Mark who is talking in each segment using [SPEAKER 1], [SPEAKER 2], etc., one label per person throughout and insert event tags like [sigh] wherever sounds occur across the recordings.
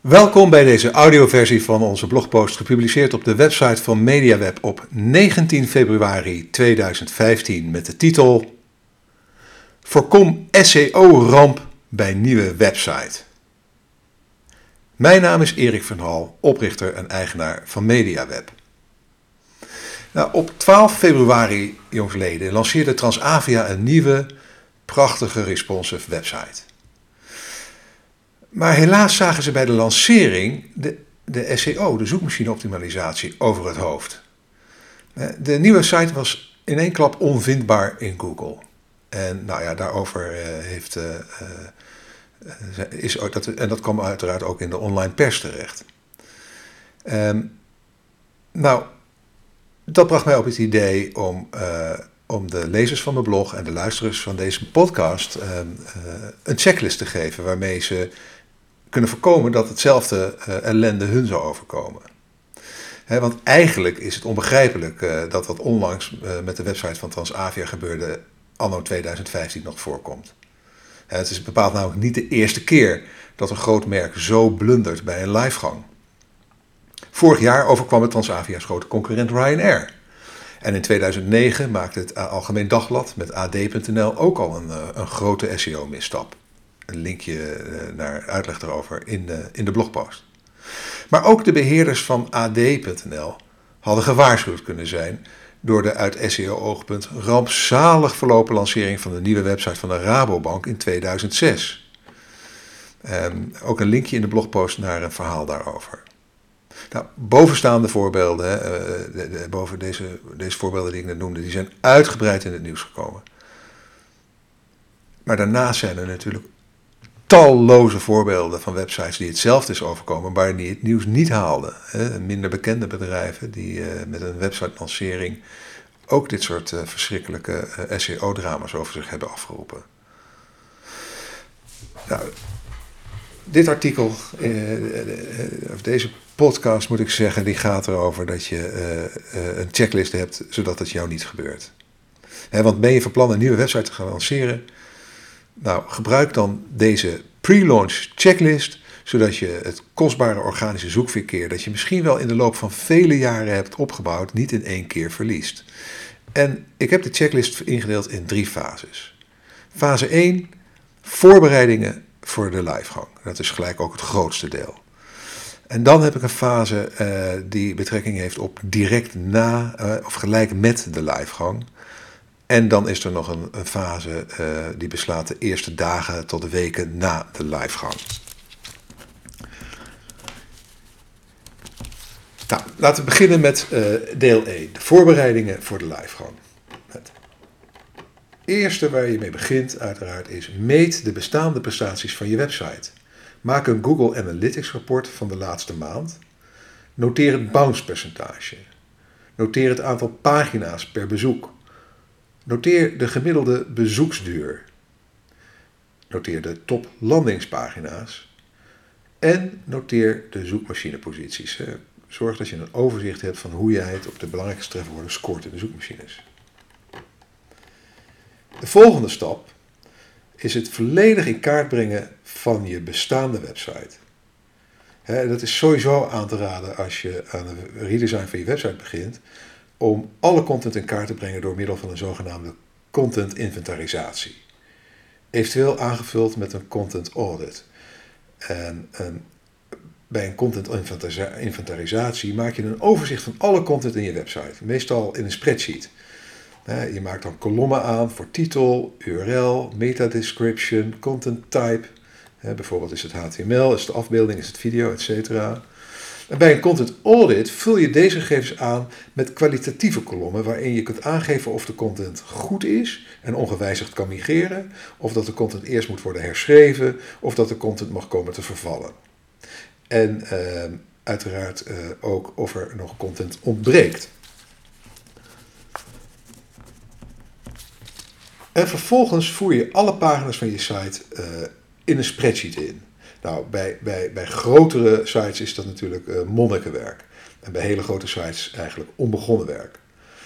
[SPEAKER 1] Welkom bij deze audioversie van onze blogpost, gepubliceerd op de website van MediaWeb op 19 februari 2015 met de titel Voorkom SEO-ramp bij nieuwe website. Mijn naam is Erik van Hal, oprichter en eigenaar van MediaWeb. Nou, op 12 februari, jongsleden, lanceerde Transavia een nieuwe, prachtige responsive website. Maar helaas zagen ze bij de lancering de, de SEO, de zoekmachineoptimalisatie, over het hoofd. Eh, de nieuwe site was in één klap onvindbaar in Google. En nou ja, daarover eh, heeft, uh, is, dat, en dat kwam uiteraard ook in de online pers terecht. Um, nou, dat bracht mij op het idee om, om de lezers van mijn blog en de luisteraars van deze podcast ehm, een checklist te geven waarmee ze kunnen voorkomen dat hetzelfde uh, ellende hun zou overkomen. want eigenlijk is het onbegrijpelijk uh, dat wat onlangs uh, met de website van Transavia gebeurde, anno 2015 nog voorkomt. het is bepaald namelijk niet de eerste keer dat een groot merk zo blundert bij een livegang. Vorig jaar overkwam het Transavia's grote concurrent Ryanair. En in 2009 maakte het Algemeen Dagblad met AD.nl ook al een, een grote SEO-misstap een linkje eh, naar uitleg erover in de, in de blogpost. Maar ook de beheerders van AD.nl hadden gewaarschuwd kunnen zijn door de uit SEO-oogpunt rampzalig verlopen lancering van de nieuwe website van de Rabobank in 2006. Ehm, ook een linkje in de blogpost naar een verhaal daarover. Nou, bovenstaande voorbeelden, de, de, boven deze, deze voorbeelden die ik net noemde, die zijn uitgebreid in het nieuws gekomen. Maar daarnaast zijn er natuurlijk talloze voorbeelden van websites die hetzelfde is overkomen, maar die het nieuws niet haalden. Minder bekende bedrijven die eh, met een website-lancering ook dit soort eh, verschrikkelijke eh, SEO-drama's over zich hebben afgeroepen. Nou, dit artikel, of deze podcast moet ik zeggen, die gaat erover dat je een checklist hebt zodat het jou niet gebeurt. want ben je van plan een nieuwe website te gaan lanceren, nou, gebruik dan deze pre-launch checklist, zodat je het kostbare organische zoekverkeer dat je misschien wel in de loop van vele jaren hebt opgebouwd, niet in één keer verliest. En ik heb de checklist ingedeeld in drie fases. Fase 1, voorbereidingen voor de livegang. Dat is gelijk ook het grootste deel. En dan heb ik een fase uh, die betrekking heeft op direct na uh, of gelijk met de livegang. En dan is er nog een, fase uh, die beslaat de eerste dagen tot de weken na de livegang. Nou, laten we beginnen met uh, deel 1, de voorbereidingen voor de livegang. Het eerste waar je mee begint, uiteraard, is meet de bestaande prestaties van je website. Maak een Google Analytics rapport van de laatste maand. Noteer het bounce percentage. Noteer het aantal pagina's per bezoek. Noteer de gemiddelde bezoeksduur. Noteer de top landingspagina's. En noteer de zoekmachineposities. Zorg dat je een overzicht hebt van hoe jij het op de belangrijkste trefwoorden scoort in de zoekmachines. De volgende stap is het volledig in kaart brengen van je bestaande website. dat is sowieso aan te raden als je aan de redesign van je website begint om alle content in kaart te brengen door middel van een zogenaamde content inventarisatie. Eventueel aangevuld met een content audit. En, en bij een content inventarisatie maak je een overzicht van alle content in je website, meestal in een spreadsheet. Je maakt dan kolommen aan voor titel, URL, meta description, content type. Bijvoorbeeld is het HTML, is het afbeelding, is het video, etc. Bij een content audit vul je deze gegevens aan met kwalitatieve kolommen waarin je kunt aangeven of de content goed is en ongewijzigd kan migreren, of dat de content eerst moet worden herschreven, of dat de content mag komen te vervallen. En uh, uiteraard uh, ook of er nog content ontbreekt. En vervolgens voer je alle pagina's van je site uh, in een spreadsheet in. Nou, bij, bij, bij grotere sites is dat natuurlijk uh, monnikenwerk. En bij hele grote sites eigenlijk onbegonnen werk.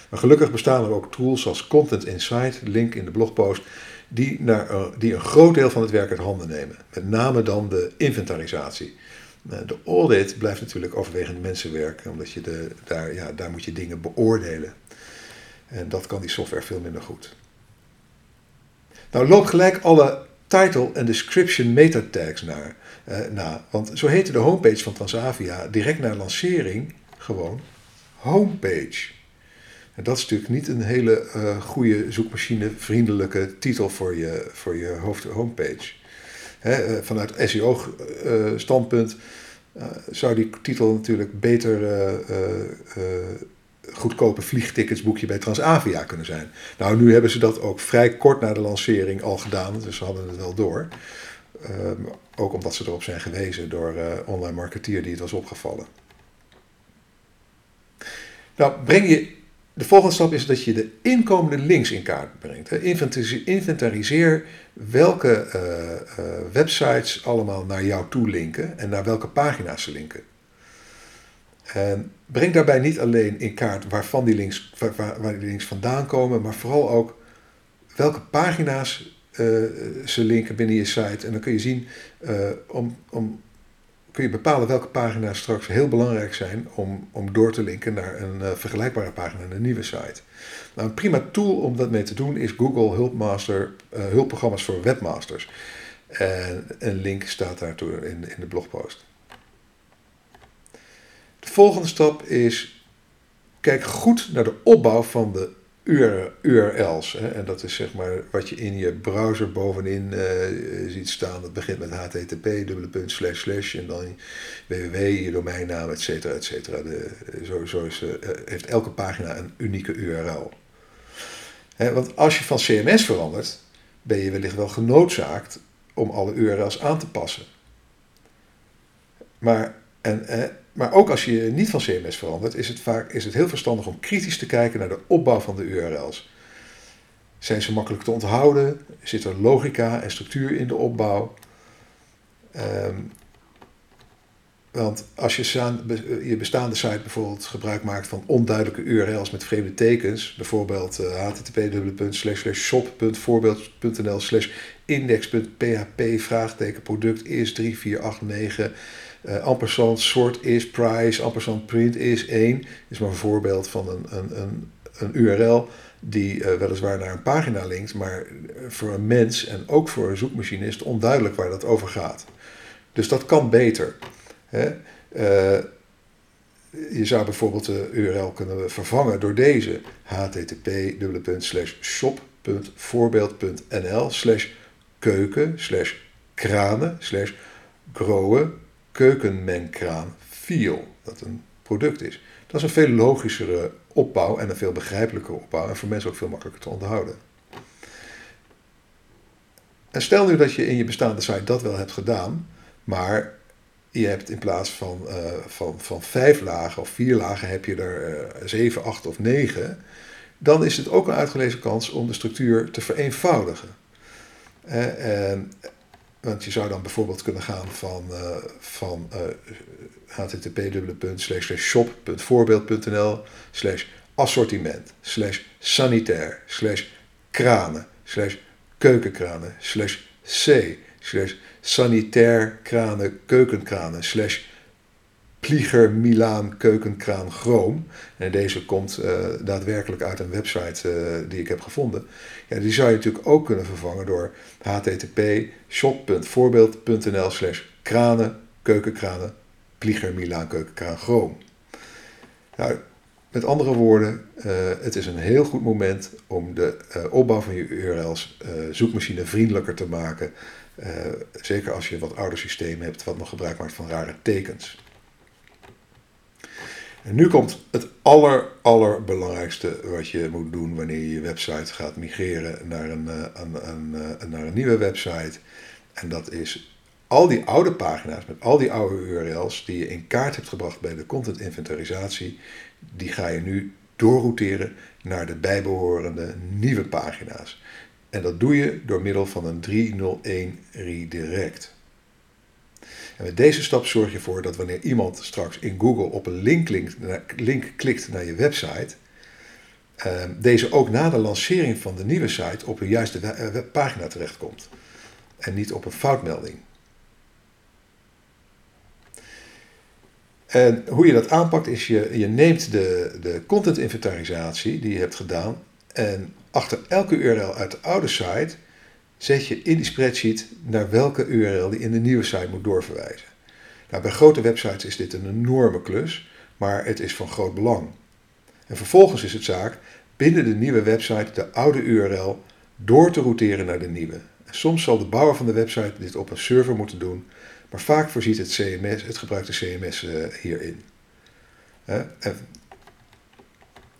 [SPEAKER 1] Maar gelukkig bestaan er ook tools zoals Content Insight, link in de blogpost, die, naar, uh, die een groot deel van het werk uit handen nemen. Met name dan de inventarisatie. De audit blijft natuurlijk overwegend mensenwerk, omdat je de, daar, ja, daar moet je dingen beoordelen. En dat kan die software veel minder goed. Nou, loop gelijk alle title en description meta tags naar, eh, na. Want zo heette de homepage van Transavia direct na lancering gewoon homepage. En dat is natuurlijk niet een hele uh, goede zoekmachine-vriendelijke titel voor je, voor je hoofd homepage. Hè, uh, vanuit SEO-standpunt zou die titel natuurlijk beter goedkope vliegtickets boekje bij Transavia kunnen zijn. Nou, nu hebben ze dat ook vrij kort na de lancering al gedaan, dus ze hadden het wel door. Um, ook omdat ze erop zijn gewezen door uh, online marketeer die het was opgevallen. Nou, breng je, de volgende stap is dat je de inkomende links in kaart brengt. Inventariseer welke uh, uh, websites allemaal naar jou toe linken en naar welke pagina's ze linken. En breng daarbij niet alleen in kaart waarvan die links, waar, waar die links vandaan komen, maar vooral ook welke pagina's uh, ze linken binnen je site. En dan kun je zien, uh, om, om, kun je bepalen welke pagina's straks heel belangrijk zijn om, om door te linken naar een uh, vergelijkbare pagina, een nieuwe site. Nou, een prima tool om dat mee te doen is Google Hulpmaster, hulpprogramma's voor webmasters. En een link staat daartoe in, in de blogpost. De volgende stap is, kijk goed naar de opbauw van de URL's. Hè, en dat is zeg maar wat je in je browser bovenin uh, ziet staan. Dat begint met http, dubbele punt, slash, slash en dan www, je domeinnaam, et cetera, et cetera. Zo is, uh, heeft elke pagina een unieke URL. Hè, want als je van CMS verandert, ben je wellicht wel genoodzaakt om alle URL's aan te passen. Maar, en, maar ook als je niet van CMS verandert, is het, vaak, is het heel verstandig om kritisch te kijken naar de opbouw van de URL's. Zijn ze makkelijk te onthouden? Zit er logica en structuur in de opbouw? Um, want als je je bestaande site bijvoorbeeld gebruik maakt van onduidelijke URL's met vreemde tekens, bijvoorbeeld uh, http://shop.voorbeeld.nl slash index.php vraagteken product is 3489 uh, ampersand soort is price, ampersand print is 1. is maar een voorbeeld van een, een, een, een URL die uh, weliswaar naar een pagina linkt, maar voor een mens en ook voor een zoekmachine is het onduidelijk waar dat over gaat. Dus dat kan beter. Hè? Je zou bijvoorbeeld de URL kunnen vervangen door deze http shop.voorbeeld.nl slash keuken slash kranen slash groeien keukenmengkraan feel, dat een product is. Dat is een veel logischere opbouw en een veel begrijpelijkere opbouw en voor mensen ook veel makkelijker te onderhouden. En stel nu dat je in je bestaande site dat wel hebt gedaan, maar je hebt in plaats van, uh, van, van vijf lagen of vier lagen heb je er uh, zeven, acht of negen, dan is het ook een uitgelezen kans om de structuur te vereenvoudigen. En want je zou dan bijvoorbeeld kunnen gaan van, uh, van uh, http shop.voorbeeld.nl slash assortiment slash sanitair slash kranen slash keukenkranen slash c slash sanitair kranen keukenkranen slash Plieger Milaan Keukenkraan Groom. En deze komt uh, daadwerkelijk uit een website uh, die ik heb gevonden. Ja, die zou je natuurlijk ook kunnen vervangen door http shop.voorbeeld.nl slash kranen, keukenkranen, Plieger Milaan Keukenkraan Groom. Nou, met andere woorden, uh, het is een heel goed moment om de opbouw van je URL's zoekmachine vriendelijker te maken. zeker als je wat ouder systeem hebt wat nog gebruik maakt van rare tekens. En nu komt het aller, allerbelangrijkste wat je moet doen wanneer je website gaat migreren naar een, eh, een, een, eh, naar een nieuwe website. En dat is al die oude pagina's met al die oude URL's die je in kaart hebt gebracht bij de content inventarisatie, die ga je nu doorrouteren naar de bijbehorende nieuwe pagina's. En dat doe je door middel van een 301 redirect. En met deze stap zorg je ervoor dat wanneer iemand straks in Google op een link, link klikt naar je website, ehm, deze ook na de lancering van de nieuwe site op een juiste eh, pagina terechtkomt. En niet op een foutmelding. En hoe je dat aanpakt is je, je neemt de, de content inventarisatie die je hebt gedaan en achter elke URL uit de oude site zet je in die spreadsheet naar welke URL die in de nieuwe site moet doorverwijzen. Nou, bij grote websites is dit een enorme klus, maar het is van groot belang. En vervolgens is het zaak binnen de nieuwe website de oude URL door te routeren naar de nieuwe. Soms zal de bouwer van de website dit op een server moeten doen, maar vaak voorziet het, CMS, het gebruikte CMS uh, hierin.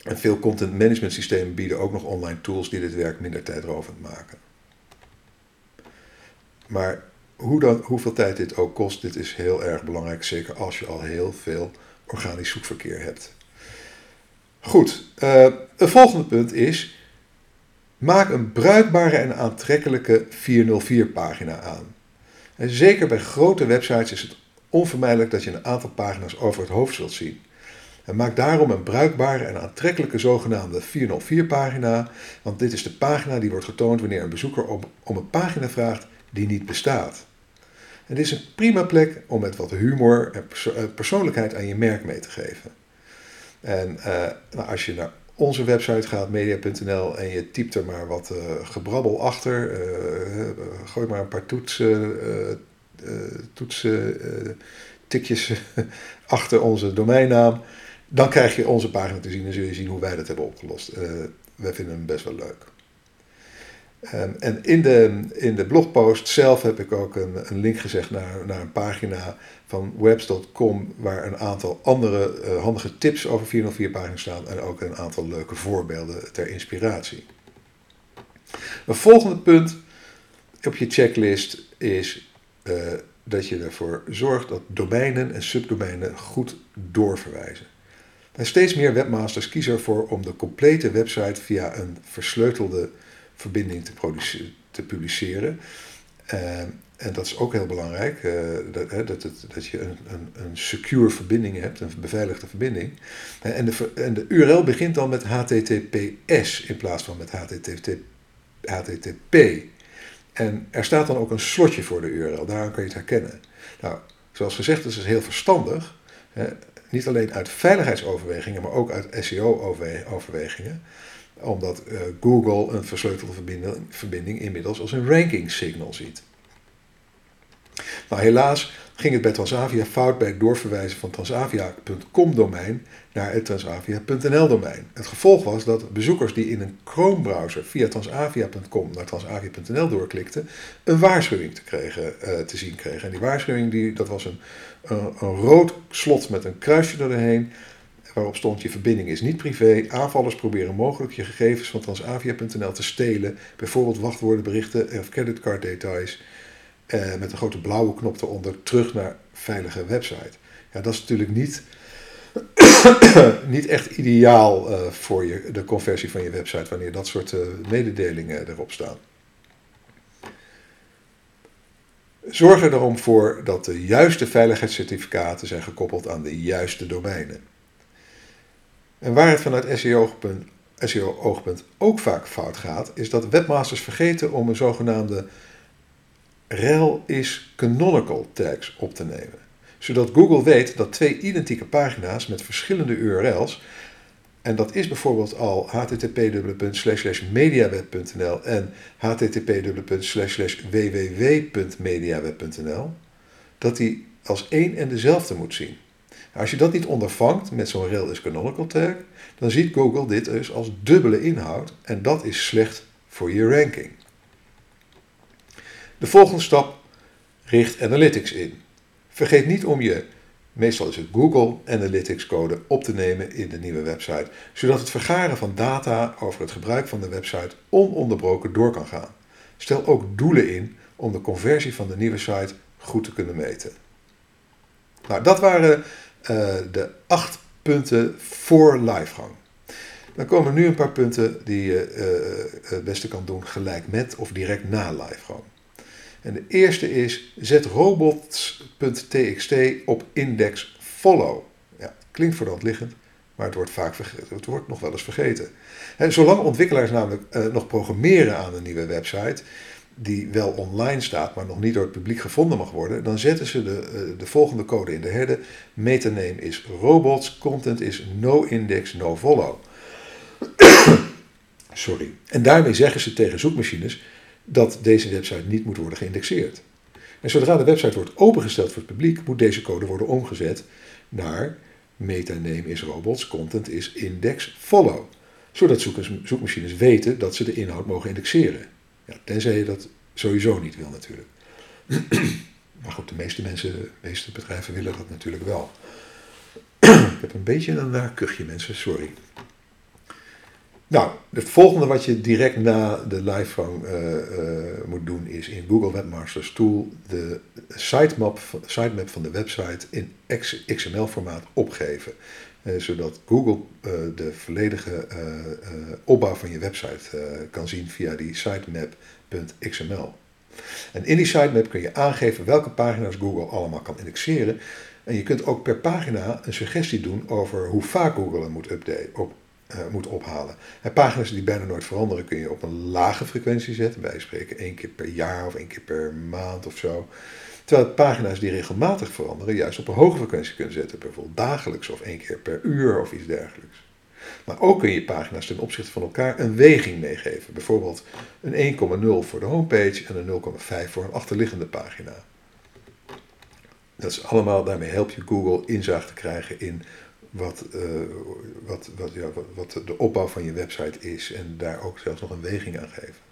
[SPEAKER 1] En veel content management systemen bieden ook nog online tools die dit werk minder tijdrovend maken. Maar hoe dan, hoeveel tijd dit ook kost, dit is heel erg belangrijk, zeker als je al heel veel organisch zoekverkeer hebt. Goed, uh, het volgende punt is, maak een bruikbare en aantrekkelijke 404-pagina aan. En zeker bij grote websites is het onvermijdelijk dat je een aantal pagina's over het hoofd zult zien. En maak daarom een bruikbare en aantrekkelijke zogenaamde 404-pagina, want dit is de pagina die wordt getoond wanneer een bezoeker om een pagina vraagt die niet bestaat. Het is een prima plek om met wat humor en eh, persoonlijkheid aan je merk mee te geven. En uh, nou, als je naar onze website gaat, media.nl, en je typt er maar wat uh, gebrabbel achter, gooi maar een paar toetsen, toetsen tikjes [laughs] achter onze domeinnaam, dan krijg je onze pagina te zien en zul je zien hoe wij dat hebben opgelost. wij vinden hem best wel leuk. Ehm, en in de, in de blogpost zelf heb ik ook een, een link gezegd naar, naar een pagina van webs.com waar een aantal andere uh, handige tips over 404 pagina's staan en ook een aantal leuke voorbeelden ter inspiratie. Een volgende punt op je checklist is uh, dat je ervoor zorgt dat domeinen en subdomeinen goed doorverwijzen. En steeds meer webmasters kiezen ervoor om de complete website via een versleutelde verbinding te, te publiceren. Uh, en dat is ook heel belangrijk, uh, dat, hè, dat, dat je een, een, een secure verbinding hebt, een beveiligde verbinding. En de, en de URL begint dan met HTTPS in plaats van met HTTP. En er staat dan ook een slotje voor de URL, daaraan kan je het herkennen. Nou, zoals gezegd, is het heel verstandig, niet alleen uit veiligheidsoverwegingen, maar ook uit SEO-overwegingen omdat uh, Google een versleutelde verbinding, inmiddels als een ranking signal ziet. Nou, helaas ging het bij Transavia fout bij het doorverwijzen van transavia.com domein naar het transavia.nl domein. Het gevolg was dat bezoekers die in een Chrome browser via transavia.com naar transavia.nl doorklikten, een waarschuwing te, kregen, uh, te zien kregen. En die waarschuwing die, dat was een, een, rood slot met een kruisje erheen waarop stond je verbinding is niet privé. Aanvallers proberen mogelijk je gegevens van transavia.nl te stelen. Bijvoorbeeld wachtwoordenberichten of creditcarddetails. Eh, met een grote blauwe knop eronder terug naar veilige website. Ja, dat is natuurlijk niet, [coughs] niet echt ideaal uh, voor je, de conversie van je website wanneer dat soort uh, mededelingen erop staan. Zorg er daarom voor dat de juiste veiligheidscertificaten zijn gekoppeld aan de juiste domeinen. En waar het vanuit SEO-oogpunt SEO ook vaak fout gaat, is dat webmasters vergeten om een zogenaamde rel is canonical tags op te nemen. Zodat Google weet dat twee identieke pagina's met verschillende URL's, en dat is bijvoorbeeld al http://mediaweb.nl en http://www.mediaweb.nl, dat die als één en dezelfde moet zien. Als je dat niet ondervangt met zo'n rel is canonical tag, dan ziet Google dit dus als dubbele inhoud en dat is slecht voor je ranking. De volgende stap richt Analytics in. Vergeet niet om je, meestal is het Google Analytics code, op te nemen in de nieuwe website, zodat het vergaren van data over het gebruik van de website ononderbroken door kan gaan. Stel ook doelen in om de conversie van de nieuwe site goed te kunnen meten. Nou, dat waren uh, de acht punten voor livegang. Dan komen nu een paar punten die je uh, het beste kan doen gelijk met of direct na livegang. En de eerste is zet robots.txt op index follow. Ja, klinkt voor de hand liggend, maar het wordt, vaak het wordt nog wel eens vergeten. En zolang ontwikkelaars namelijk uh, nog programmeren aan een nieuwe website, die wel online staat, maar nog niet door het publiek gevonden mag worden, dan zetten ze de, eh, de volgende code in de header. Metaname is robots, content is no index, no follow. [coughs] Sorry. En daarmee zeggen ze tegen zoekmachines dat deze website niet moet worden geïndexeerd. En zodra de website wordt opengesteld voor het publiek, moet deze code worden omgezet naar metaname is robots, content is index follow. Zodat zoekmachines weten dat ze de inhoud mogen indexeren. Ja, tenzij je dat sowieso niet wil natuurlijk. [clears throat] maar goed, de meeste mensen, de meeste bedrijven willen dat natuurlijk wel. [clears throat] Ik heb een beetje een kuchje mensen, sorry. Nou, het volgende wat je direct na de livegang uh, uh, moet doen is in Google Webmasters Tool de sitemap, sitemap van de website in XML-formaat opgeven. Uh, zodat Google de volledige opbouw van je website kan zien via die sitemap.xml. En in die sitemap kun je aangeven welke pagina's Google allemaal kan indexeren. En je kunt ook per pagina een suggestie doen over hoe vaak Google hem moet updaten, op, uh, moet ophalen. En pagina's die bijna nooit veranderen kun je op een lage frequentie zetten. Wij spreken één keer per jaar of één keer per maand of zo. Terwijl pagina's die regelmatig veranderen juist op een hoge frequentie kunnen zetten. Bijvoorbeeld dagelijks of één keer per uur of iets dergelijks. Maar ook kun je pagina's ten opzichte van elkaar een weging meegeven. Bijvoorbeeld een 1,0 voor de homepage en een 0,5 voor een achterliggende pagina. Dat is allemaal, daarmee help je Google inzicht te krijgen in wat, uh, wat, wat, ja, wat, de opbouw van je website is en daar ook zelfs nog een weging aan geven.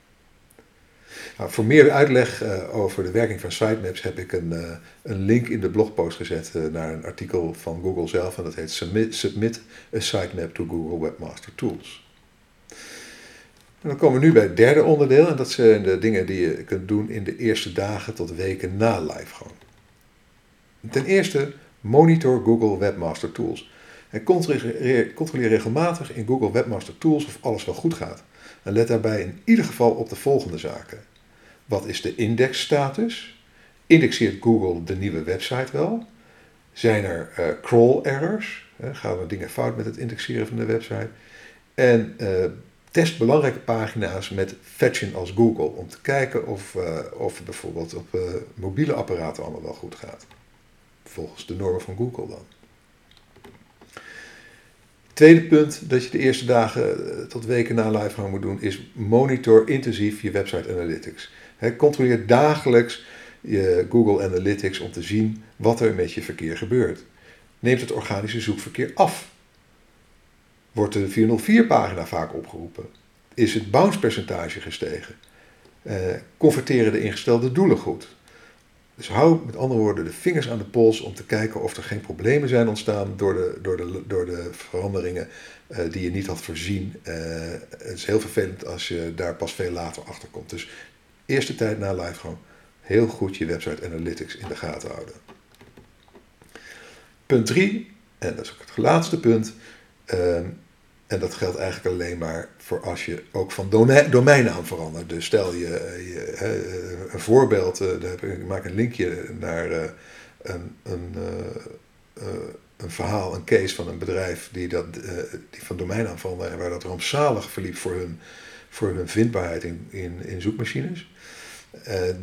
[SPEAKER 1] Nou, voor meer uitleg uh, over de werking van sitemaps heb ik een, uh, een link in de blogpost gezet naar een artikel van Google zelf en dat heet Submit, Submit a Sitemap to Google Webmaster Tools. En dan komen we nu bij het derde onderdeel en dat zijn de dingen die je kunt doen in de eerste dagen tot weken na livegang. Ten eerste monitor Google Webmaster Tools. En controleer regelmatig in Google Webmaster Tools of alles wel goed gaat. En let daarbij in ieder geval op de volgende zaken. Wat is de indexstatus? Indexeert Google de nieuwe website wel? Zijn er uh, crawl errors? Gaan er dingen fout met het indexeren van de website? En uh, test belangrijke pagina's met fetchen als Google om te kijken of, of het bijvoorbeeld op mobiele apparaten allemaal wel goed gaat. Volgens de normen van Google dan. Tweede punt dat je de eerste dagen eh, tot weken na livegang moet doen, is monitor intensief je website analytics. Controleer dagelijks je Google Analytics om te zien wat er met je verkeer gebeurt. Neemt het organische zoekverkeer af? Wordt de 404-pagina vaak opgeroepen? Is het bounce percentage gestegen? Uh, converteren de ingestelde doelen goed? Dus hou met andere woorden de vingers aan de pols om te kijken of er geen problemen zijn ontstaan door de, door de, door de veranderingen uh, die je niet had voorzien. Uh, het is heel vervelend als je daar pas veel later achter komt. Dus eerste tijd na live gewoon heel goed je website analytics in de gaten houden. Punt 3, en dat is ook het laatste punt. Uh, en dat geldt eigenlijk alleen maar voor als je ook van domeinnaam verandert. Dus stel je, je een voorbeeld, eh, ik maak een linkje naar eh, een, een, eh, een verhaal, een case van een bedrijf die, dat, die van domeinnaam veranderde en waar dat rampzalig verliep voor hun, voor hun vindbaarheid in, in, in zoekmachines.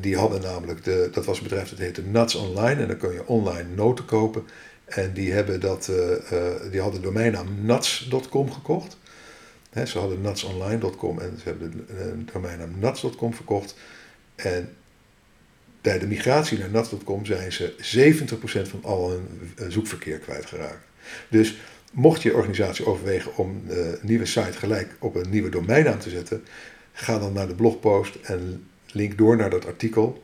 [SPEAKER 1] die hadden namelijk, de, dat was een bedrijf dat heette Nuts Online en dan kun je online noten kopen. En die, hebben dat, uh, uh, die hadden de domeinnaam nuts.com gekocht. Ze hadden nutsonline.com en ze hebben de domeinnaam nuts.com verkocht. En bij de migratie naar nuts.com zijn ze 70% van al hun eh, zoekverkeer kwijtgeraakt. Dus mocht je organisatie overwegen om de nieuwe site gelijk op een nieuwe domeinnaam te zetten, ga dan naar de blogpost en link door naar dat artikel.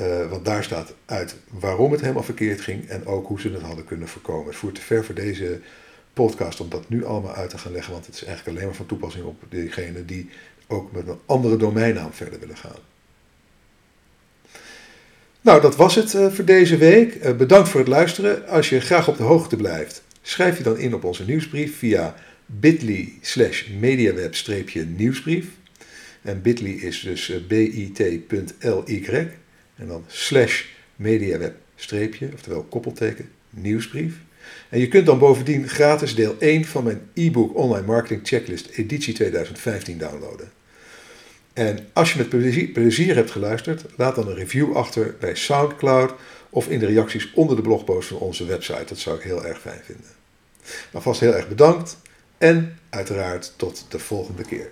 [SPEAKER 1] Uh, want daar staat uit waarom het helemaal verkeerd ging en ook hoe ze het hadden kunnen voorkomen. Het voert te ver voor deze podcast om dat nu allemaal uit te gaan leggen, want het is eigenlijk alleen maar van toepassing op diegenen die ook met een andere domeinnaam verder willen gaan. Nou, dat was het uh, voor deze week. Uh, bedankt voor het luisteren. Als je graag op de hoogte blijft, schrijf je dan in op onze nieuwsbrief via bit.ly slash mediaweb-nieuwsbrief. En bit.ly is dus bit.ly en dan slash mediaweb streepje, oftewel koppelteken, nieuwsbrief. En je kunt dan bovendien gratis deel 1 van mijn e-book Online Marketing Checklist editie 2015 downloaden. En als je met plezier, hebt geluisterd, laat dan een review achter bij SoundCloud of in de reacties onder de blogpost van onze website. Dat zou ik heel erg fijn vinden. Alvast heel erg bedankt en uiteraard tot de volgende keer.